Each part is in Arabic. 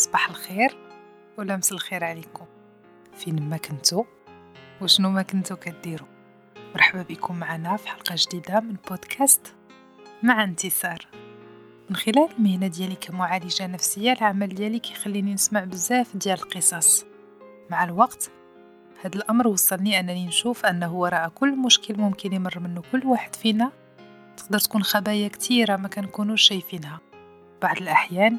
صباح الخير ولمس الخير عليكم. فين ما كنتو وشنو ما كنتو كديروا مرحبا بكم معنا في حلقة جديدة من بودكاست مع انتصار. من خلال المهنة ديالي كمعالجة نفسية العمل ديالي كيخليني نسمع بزاف ديال القصص. مع الوقت هذا الأمر وصلني أنني نشوف أنه وراء كل مشكل ممكن يمر منه كل واحد فينا. تقدر تكون خبايا كتيرة ما كنكونوش شايفينها. بعض الأحيان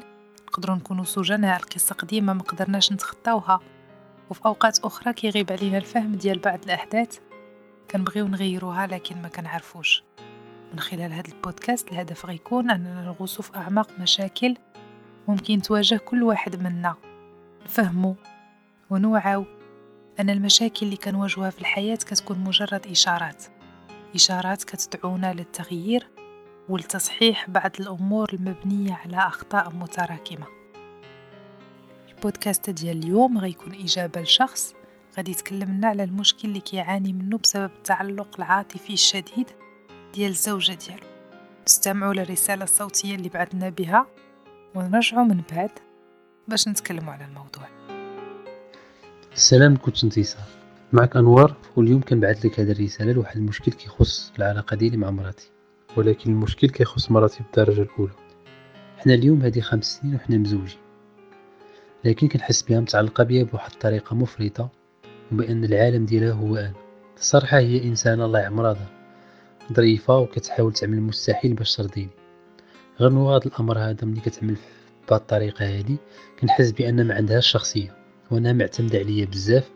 نقدروا نكونوا سجناء القصة قديمة ما قدرناش نتخطاوها. وفي أوقات أخرى كيغيب علينا الفهم ديال بعض الأحداث كنبغيو نغيروها لكن ما كنعرفوش. من خلال هذا البودكاست الهدف غيكون أننا نغوصو في أعماق مشاكل ممكن تواجه كل واحد منا. نفهمو ونوعاو. أن المشاكل اللي كنواجهوها في الحياة كتكون مجرد إشارات. إشارات كتدعونا للتغيير ولتصحيح بعض الأمور المبنية على أخطاء متراكمة. البودكاست ديال اليوم غيكون إجابة لشخص غادي يتكلم لنا على المشكل اللي كيعاني منه بسبب التعلق العاطفي الشديد ديال الزوجة ديالو. نستمعوا للرسالة الصوتية اللي بعثنا بها ونرجعوا من بعد باش نتكلموا على الموضوع. السلام كنت انتصار معك أنوار واليوم كنبعث لك هذه الرسالة لواحد المشكل كيخص العلاقة ديالي مع مراتي. ولكن المشكل كيخص مراتي بالدرجة الأولى. حنا اليوم هذه خمس سنين وحنا مزوجين. لكن كنحس بها متعلقة بيا بواحد الطريقة مفرطة وبأن العالم ديالها هو أنا. الصراحة هي إنسانة الله يعمرها ظريفة وكتحاول تعمل المستحيل باش ترضيني. غير هذا الأمر هذا ملي كتعمل بهذه الطريقة هذه كنحس بأن ما عندهاش شخصية. وأنا معتمده عليا بزاف.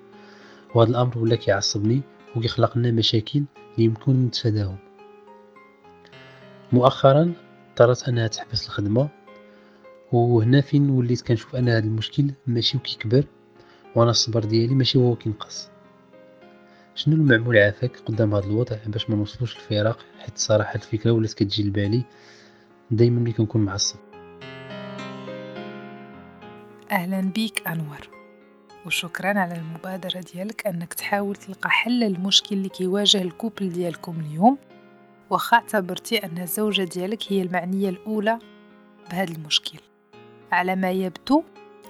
وهذا الأمر ولا كيعصبني وكيخلق لنا مشاكل يمكن نتفاداهم. مؤخرا اضطرت انها تحبس الخدمة وهنا فين وليت كنشوف ان هذا المشكل ماشي وكيكبر وأنا الصبر ديالي ماشي هو كينقص. شنو المعمول عافاك قدام هذا الوضع باش ما نوصلوش للفراق؟ حيت الصراحه الفكرة ولات كتجي لبالي دائما ملي كنكون معصب أهلا بيك أنور وشكرا على المبادرة ديالك أنك تحاول تلقى حل للمشكل اللي كيواجه الكوبل ديالكم اليوم. وخا اعتبرتي أن الزوجة ديالك هي المعنية الأولى بهذا المشكل. على ما يبدو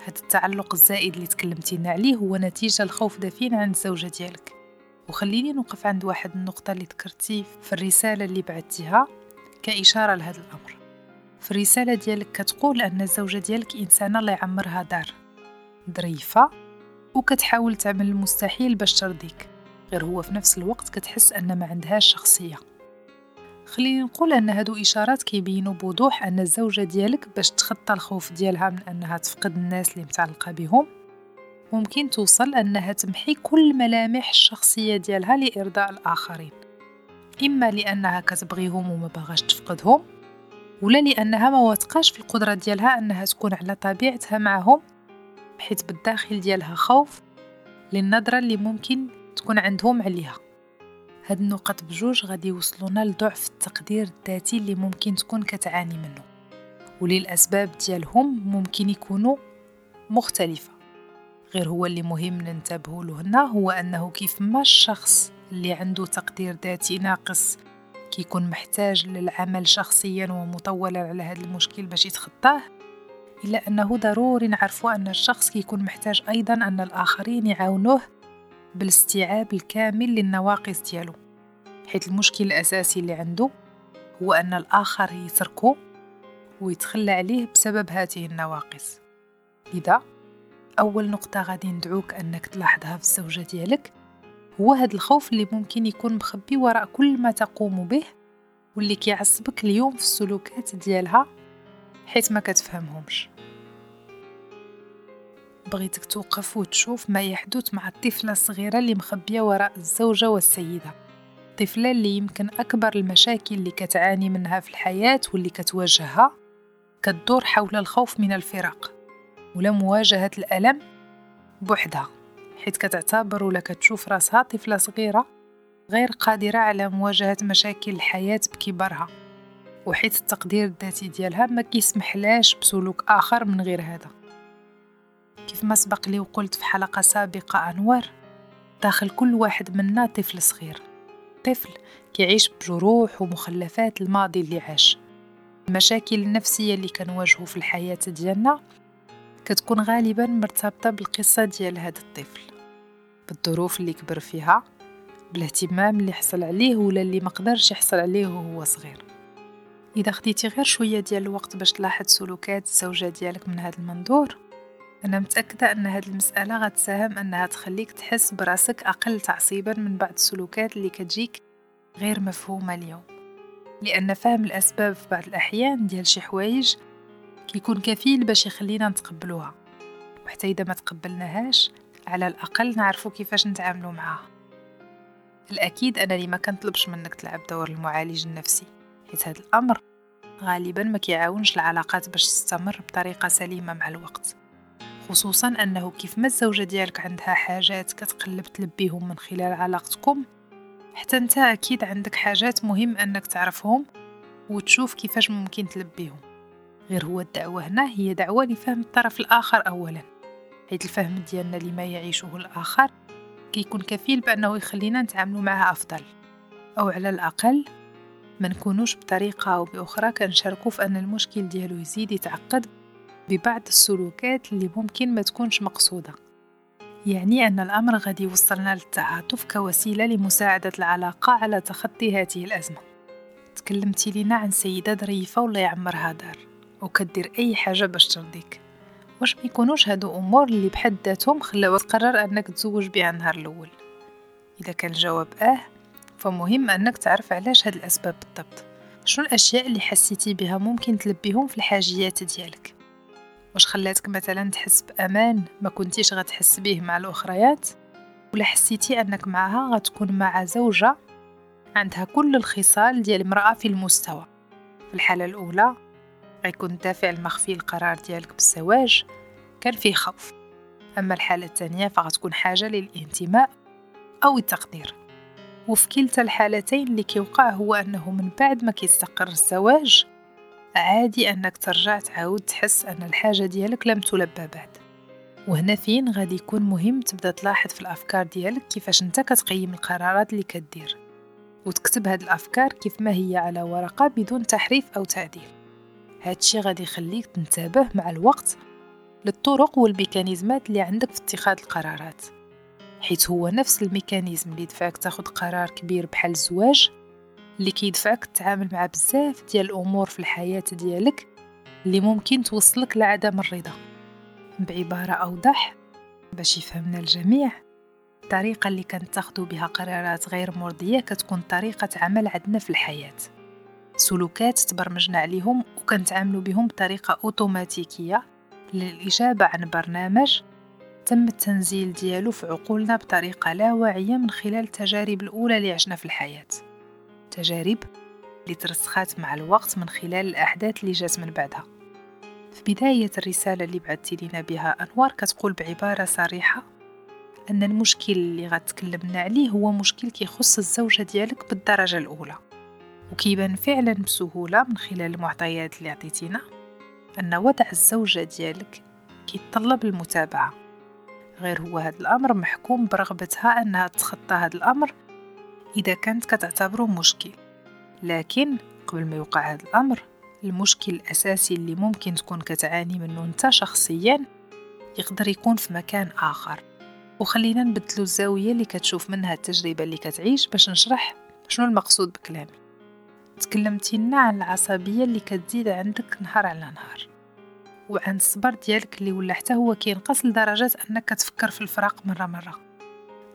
هذا التعلق الزائد اللي تكلمتينا عليه هو نتيجة الخوف دفين عند الزوجة ديالك. وخليني نوقف عند واحد النقطة اللي ذكرتي في الرسالة اللي بعتيها كإشارة لهذا الأمر. في الرسالة ديالك كتقول أن الزوجة ديالك إنسانة الله يعمرها دار ظريفة وكتحاول تعمل المستحيل باش ترضيك. غير هو في نفس الوقت كتحس أن ما عندهاش شخصية. خليني نقول أن هادو إشارات كيبينوا بوضوح أن الزوجة ديالك باش تخطى الخوف ديالها من أنها تفقد الناس اللي متعلقة بهم. ممكن توصل أنها تمحي كل ملامح الشخصية ديالها لإرضاء الآخرين. إما لأنها كتبغيهم وما باغاش تفقدهم ولا لأنها ما واثقاش في القدرة ديالها أنها تكون على طبيعتها معهم بحيث بالداخل ديالها خوف للنظرة اللي ممكن تكون عندهم عليها. هاد النقط بجوج غادي يوصلونا لضعف التقدير الذاتي اللي ممكن تكون كتعاني منه. وللأسباب ديالهم ممكن يكونوا مختلفة. غير هو اللي مهم ننتبه له هنا هو أنه كيف ما الشخص اللي عنده تقدير ذاتي ناقص كيكون محتاج للعمل شخصيا ومطولا على هذا المشكل باش يتخطاه إلا أنه ضروري نعرفوا أن الشخص كيكون محتاج أيضا أن الآخرين يعاونوه بالاستيعاب الكامل للنواقص ديالو حيث المشكل الأساسي اللي عنده هو أن الآخر يتركه ويتخلى عليه بسبب هذه النواقص. لذا أول نقطة غادي ندعوك أنك تلاحظها في الزوجة ديالك هو هذا الخوف اللي ممكن يكون مخبي وراء كل ما تقوم به واللي كيعصبك اليوم في السلوكات ديالها حيث ما كتفهمهمش. بغيتك توقف وتشوف ما يحدث مع الطفلة الصغيرة اللي مخبية وراء الزوجة والسيدة. الطفلة اللي يمكن أكبر المشاكل اللي كتعاني منها في الحياة واللي كتواجهها كتدور حول الخوف من الفراق ولا مواجهة الألم بوحدها حيث كتعتبر ولا كتشوف راسها طفلة صغيرة غير قادرة على مواجهة مشاكل الحياة بكبرها. وحيث التقدير الذاتي ديالها ما كيسمحلاش بسلوك آخر من غير هذا. كيف ما سبق لي وقلت في حلقة سابقة أنوار داخل كل واحد منا طفل صغير. طفل كيعيش بجروح ومخلفات الماضي اللي عاش. المشاكل النفسية اللي كنواجهو في الحياة ديالنا كتكون غالبا مرتبطة بالقصة ديال هذا الطفل. بالظروف اللي كبر فيها بالاهتمام اللي حصل عليه ولا اللي مقدرش يحصل عليه وهو صغير. إذا خديتي غير شوية ديال الوقت باش تلاحظ سلوكات الزوجة ديالك من هذا المنظور أنا متأكدة أن هذه المسألة غتساهم أنها تخليك تحس براسك أقل تعصيبا من بعض السلوكات اللي كتجيك غير مفهومة اليوم. لأن فهم الأسباب في بعض الأحيان ديال شي حوايج كيكون كفيل باش يخلينا نتقبلوها. وحتى إذا ما تقبلناهاش على الأقل نعرفوا كيفاش نتعاملوا معاها. الأكيد أنني ما كنطلبش منك تلعب دور المعالج النفسي حيت هذا الأمر غالبا ما كيعاونش العلاقات باش تستمر بطريقة سليمة مع الوقت. خصوصا أنه كيف ما الزوجة ديالك عندها حاجات كتقلب تلبيهم من خلال علاقتكم حتى أنت أكيد عندك حاجات مهم أنك تعرفهم وتشوف كيفاش ممكن تلبيهم. غير هو الدعوة هنا هي دعوة لفهم الطرف الآخر أولا حيث الفهم ديالنا لما يعيشه الآخر كيكون كفيل بأنه يخلينا نتعاملوا معه أفضل أو على الأقل ما نكونوش بطريقة أو بأخرى كنشاركو في أن المشكل ديالو يزيد يتعقد ببعض السلوكات اللي ممكن ما تكونش مقصودة. يعني أن الأمر غادي يوصلنا للتعاطف كوسيلة لمساعدة العلاقة على تخطي هذه الأزمة. تكلمتي لنا عن سيدة ظريفة والله يعمرها دار. وكدير أي حاجة باش ترضيك. واش ما يكونوش هادو أمور اللي بحد ذاتهم خلاو تقرر أنك تزوج بها النهار الأول؟ إذا كان الجواب آه فمهم أنك تعرف علاش هاد الأسباب بالضبط. شنو الأشياء اللي حسيتي بها ممكن تلبيهم في الحاجيات ديالك؟ واش خلاتك مثلا تحس بأمان؟ ما كنتيش غتحس به مع الأخريات؟ ولا حسيتي أنك معها غتكون مع زوجة؟ عندها كل الخصال ديال امرأة في المستوى. في الحالة الأولى غيكون الدافع المخفي للقرار ديالك بالزواج كان فيه خوف. أما الحالة الثانية فغتكون حاجة للانتماء أو التقدير. وفي كلتا الحالتين اللي كيوقع هو أنه من بعد ما كيستقر الزواج عادي أنك ترجع تعاود تحس أن الحاجة ديالك لم تلبى بعد. وهنا فين غادي يكون مهم تبدأ تلاحظ في الأفكار ديالك كيفاش أنت كتقيم القرارات اللي كدير. وتكتب هاد الأفكار كيف ما هي على ورقة بدون تحريف أو تعديل هادشي غادي يخليك تنتبه مع الوقت للطرق والميكانيزمات اللي عندك في اتخاذ القرارات. حيث هو نفس الميكانيزم اللي دفعك تاخد قرار كبير بحال الزواج اللي كيدفعك تتعامل مع بزاف ديال الأمور في الحياة ديالك اللي ممكن توصلك لعدم الرضا. بعبارة أوضح باش يفهمنا الجميع الطريقة اللي كنتاخدو بها قرارات غير مرضية كتكون طريقة عمل عندنا في الحياة. سلوكات تبرمجنا عليهم وكنتعاملوا بهم بطريقة أوتوماتيكية للإجابة عن برنامج تم التنزيل ديالو في عقولنا بطريقة لا واعية من خلال التجارب الأولى اللي عشنا في الحياة. تجارب اللي ترسخات مع الوقت من خلال الأحداث اللي جات من بعدها. في بداية الرسالة اللي بعثتي لنا بها أنوار كتقول بعبارة صريحة أن المشكل اللي غتكلمنا عليه هو مشكل كيخص الزوجة ديالك بالدرجة الأولى. وكيبان فعلا بسهولة من خلال المعطيات اللي عطيتينا أن وضع الزوجة ديالك كيتطلب المتابعة. غير هو هذا الأمر محكوم برغبتها أنها تتخطى هذا الأمر إذا كانت كتعتبره مشكل. لكن قبل ما يوقع هذا الأمر المشكل الأساسي اللي ممكن تكون كتعاني منه أنت شخصيا يقدر يكون في مكان آخر. وخلينا نبدلو الزاوية اللي كتشوف منها التجربة اللي كتعيش باش نشرح شنو المقصود بكلامي. تكلمتي لنا عن العصبية اللي كتزيد عندك نهار على نهار. وعن الصبر ديالك اللي ولا حتى هو كينقص لدرجة أنك كتفكر في الفراق مرة مرة.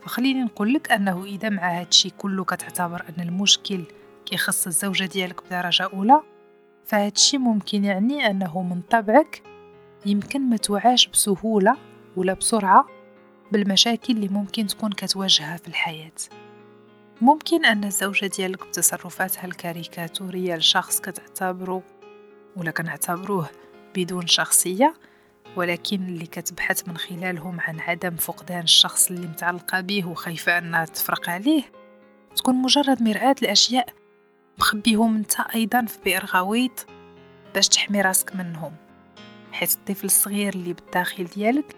فخليني نقول لك أنه إذا مع هادشي كله كتعتبر أن المشكل كيخص الزوجة ديالك بدرجة أولى فهادشي ممكن يعني أنه من طبعك يمكن ما توعاش بسهولة ولا بسرعة بالمشاكل اللي ممكن تكون كتواجهها في الحياة. ممكن أن الزوجة ديالك بتصرفاتها الكاريكاتورية لشخص كتعتبره ولا كنعتبروه بدون شخصية ولكن اللي كتبحث من خلالهم عن عدم فقدان الشخص اللي متعلقة به وخايفة أنها تفرق عليه تكون مجرد مرآة الأشياء مخبيهم أنت أيضا في بئر غويط باش تحمي راسك منهم حيث الطفل الصغير اللي بالداخل ديالك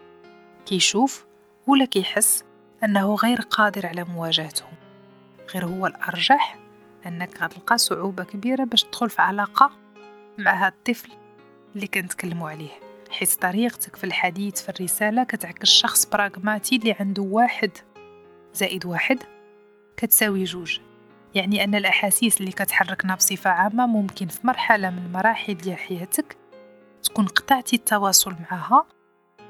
كيشوف ولا كيحس أنه غير قادر على مواجهتهم غير هو الأرجح أنك غتلقى صعوبة كبيرة باش تدخل في علاقة مع هاد الطفل اللي كنتكلموا عليه. حيث طريقتك في الحديث في الرسالة كتعكس شخص براغماتي اللي عنده واحد. زائد واحد كتساوي جوج. يعني أن الأحاسيس اللي كتحركنا بصفة عامة ممكن في مرحلة من المراحل ديال حياتك تكون قطعتي التواصل معها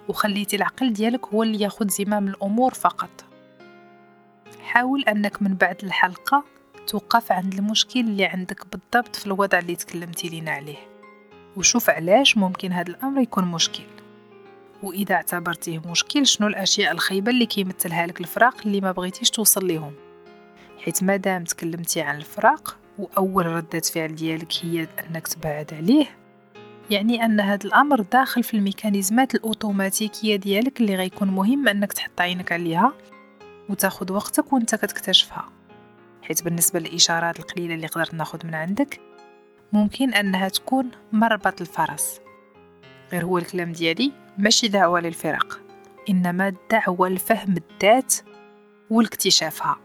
وخليتي العقل ديالك هو اللي ياخد زمام الأمور فقط. حاول أنك من بعد الحلقة توقف عند المشكل اللي عندك بالضبط في الوضع اللي تكلمتي لينا عليه. وشوف علاش ممكن هذا الأمر يكون مشكل. وإذا اعتبرتيه مشكل شنو الأشياء الخيبة اللي كيمثلها لك الفراق اللي ما بغيتيش توصل ليهم؟ حيث مادام تكلمتي عن الفراق وأول ردة فعل ديالك هي أنك تبعد عليه يعني أن هذا الأمر داخل في الميكانيزمات الأوتوماتيكية ديالك اللي غيكون مهم أنك تحط عينك عليها وتاخد وقتك وأنت كتكتشفها. حيث بالنسبة للإشارات القليلة اللي قدرت ناخد من عندك ممكن أنها تكون مربط الفرس. غير هو الكلام ديالي ماشي دعوة للفرق إنما دعوة لفهم الذات والاكتشافها.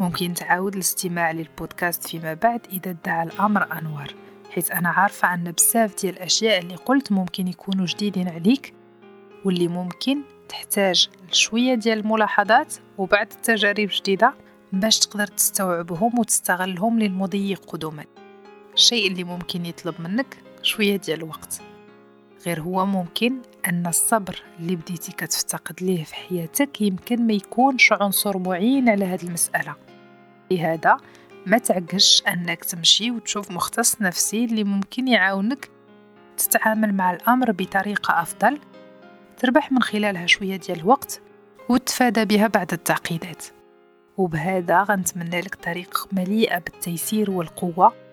ممكن تعاود الاستماع للبودكاست فيما بعد إذا ادعى الأمر أنور حيث أنا عارفة أن بزاف ديال الأشياء اللي قلت ممكن يكونوا جديدين عليك واللي ممكن تحتاج شوية ديال الملاحظات وبعد التجارب جديدة باش تقدر تستوعبهم وتستغلهم للمضي قدما. الشيء اللي ممكن يطلب منك شوية ديال الوقت. غير هو ممكن أن الصبر اللي بديتي كتفتقد ليه في حياتك يمكن ما يكونش عنصر معين على هذه المسألة. لهذا ما تعقش أنك تمشي وتشوف مختص نفسي اللي ممكن يعاونك تتعامل مع الأمر بطريقة أفضل تربح من خلالها شوية ديال الوقت وتفادى بها بعض التعقيدات. وبهذا غنتمنى لك طريق مليئة بالتيسير والقوة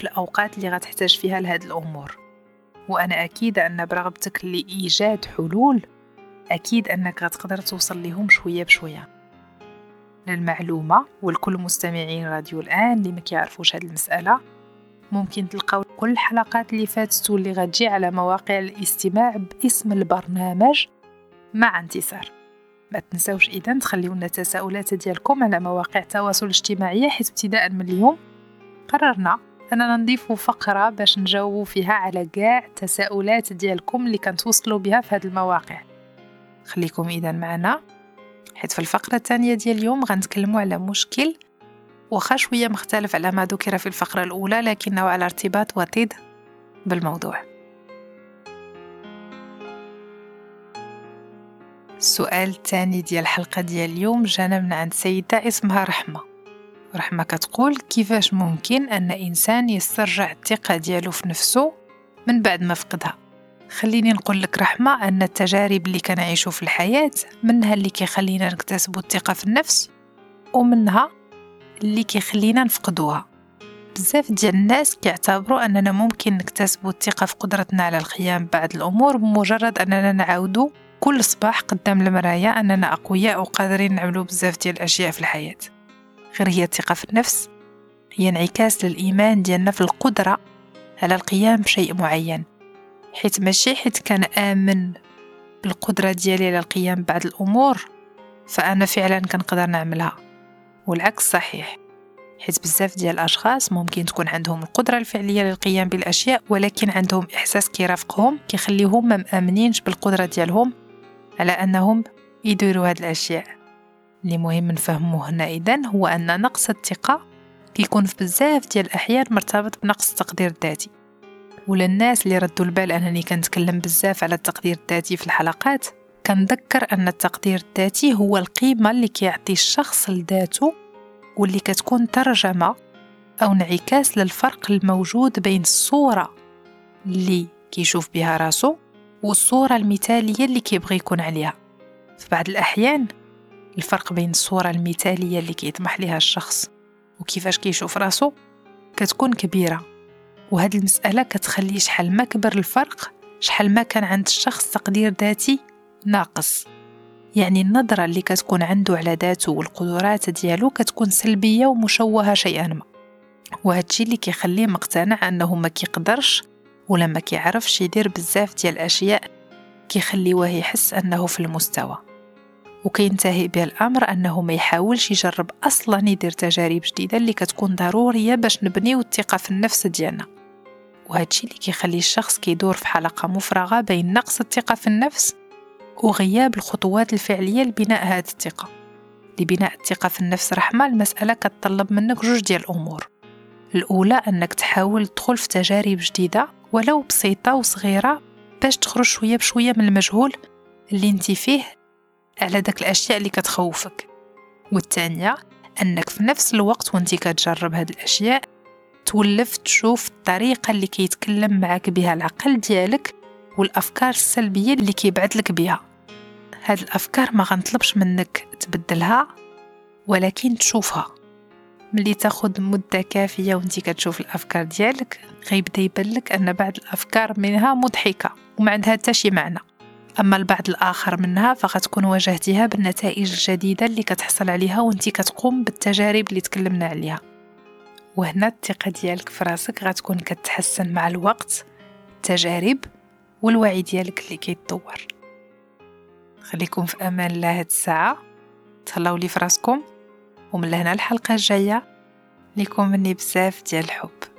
في الأوقات اللي غتحتاج فيها لهاد الأمور. وأنا أكيدة أن برغبتك لإيجاد حلول أكيد أنك غتقدر توصل لهم شوية بشوية. للمعلومة والكل مستمعين راديو الآن اللي ما كيعرفوش هاد المسألة ممكن تلقاو كل الحلقات اللي فاتت واللي غتجي على مواقع الاستماع باسم البرنامج مع انتصار. ما تنسوش إذا تخليو لنا التساؤلات ديالكم على مواقع التواصل الاجتماعي حيث ابتداء من اليوم قررنا اننا نضيف فقرة باش نجاوبوا فيها على كاع التساؤلات ديالكم اللي كنتوصلوا بها في هذه المواقع. خليكم اذا معنا. حيث في الفقرة الثانية ديال اليوم غنتكلموا على مشكل وخا شوية مختلف على ما ذكر في الفقرة الأولى لكنه على ارتباط وطيد بالموضوع. السؤال الثاني ديال الحلقة ديال اليوم جانا من عند سيدة اسمها رحمة. رحمة كتقول كيفاش ممكن أن إنسان يسترجع الثقة ديالو في نفسه من بعد ما فقدها. خليني نقول لك رحمة أن التجارب اللي كنعيشو في الحياة منها اللي كيخلينا نكتسبو الثقة في النفس ومنها اللي كيخلينا نفقدوها. بزاف ديال الناس كيعتبروا أننا ممكن نكتسبو الثقة في قدرتنا على القيام بعض الأمور بمجرد أننا نعاودو كل صباح قدام المرايا أننا أقوياء وقادرين نعملوا بزاف ديال الأشياء في الحياة. غير هي الثقة في النفس هي انعكاس للإيمان ديالنا في القدرة على القيام بشيء معين. حيث ماشي حيت كان آمن بالقدرة ديالي على القيام بعض الأمور فأنا فعلا كنقدر نعملها. والعكس صحيح. حيث بزاف ديال الأشخاص ممكن تكون عندهم القدرة الفعلية للقيام بالأشياء ولكن عندهم إحساس كيرافقهم كيخليهم ما مآمنينش بالقدرة ديالهم على أنهم يديروا هاد الأشياء. اللي مهم نفهمه هنا إذن هو أن نقص الثقة كيكون في بزاف ديال الأحيان مرتبط بنقص التقدير الذاتي. وللناس اللي ردوا البال أنني كنتكلم بزاف على التقدير الذاتي في الحلقات كنذكر أن التقدير الذاتي هو القيمة اللي كيعطي الشخص لذاته واللي كتكون ترجمة أو انعكاس للفرق الموجود بين الصورة اللي كيشوف بها راسو والصورة المثالية اللي كيبغي يكون عليها. في بعض الأحيان الفرق بين الصورة المثالية اللي كيطمح ليها الشخص وكيفاش كيشوف راسو كتكون كبيرة. وهاد المسألة كتخلي شحال ما كبر الفرق شحال ما كان عند الشخص تقدير ذاتي ناقص. يعني النظرة اللي كتكون عنده على ذاته والقدرات ديالو كتكون سلبية ومشوهة شيئا ما. وهادشي اللي كيخليه مقتنع أنه ما كيقدرش ولا كيعرفش يدير بزاف ديال الأشياء كيخليوه يحس أنه في المستوى. وكينتهي به الامر أنه ما يحاولش يجرب أصلا يدير تجارب جديدة اللي كتكون ضرورية باش نبنيو الثقة في النفس ديالنا. وهادشي اللي كيخلي الشخص كيدور في حلقة مفرغة بين نقص الثقة في النفس وغياب الخطوات الفعلية لبناء هذه الثقة. لبناء الثقة في النفس رحمة المسألة كتطلب منك جوج ديال الأمور. الأولى أنك تحاول تدخل في تجارب جديدة ولو بسيطة وصغيرة باش تخرج شوية بشوية من المجهول اللي أنت فيه على داك الأشياء اللي كتخوفك. والثانية أنك في نفس الوقت وانت كتجرب هاد الأشياء تولف تشوف الطريقة اللي كيتكلم معك بها العقل ديالك والأفكار السلبية اللي كيبعث لك بها. هاد الأفكار ما غنطلبش منك تبدلها ولكن تشوفها. ملي تاخد مدة كافية وانت كتشوف الأفكار ديالك غيبدا يبان لك أن بعض الأفكار منها مضحكة وما عندها حتى شي معنى. أما البعض الآخر منها فغتكون واجهتها بالنتائج الجديدة اللي كتحصل عليها وانت كتقوم بالتجارب اللي تكلمنا عليها. وهنا الثقة ديالك في راسك غتكون كتحسن مع الوقت التجارب والوعي ديالك اللي كيتطور. خليكم في أمان الله هاد الساعة. تهلاو لي فراسكم ومن لهنا الحلقة الجاية ليكم مني بزاف ديال الحب.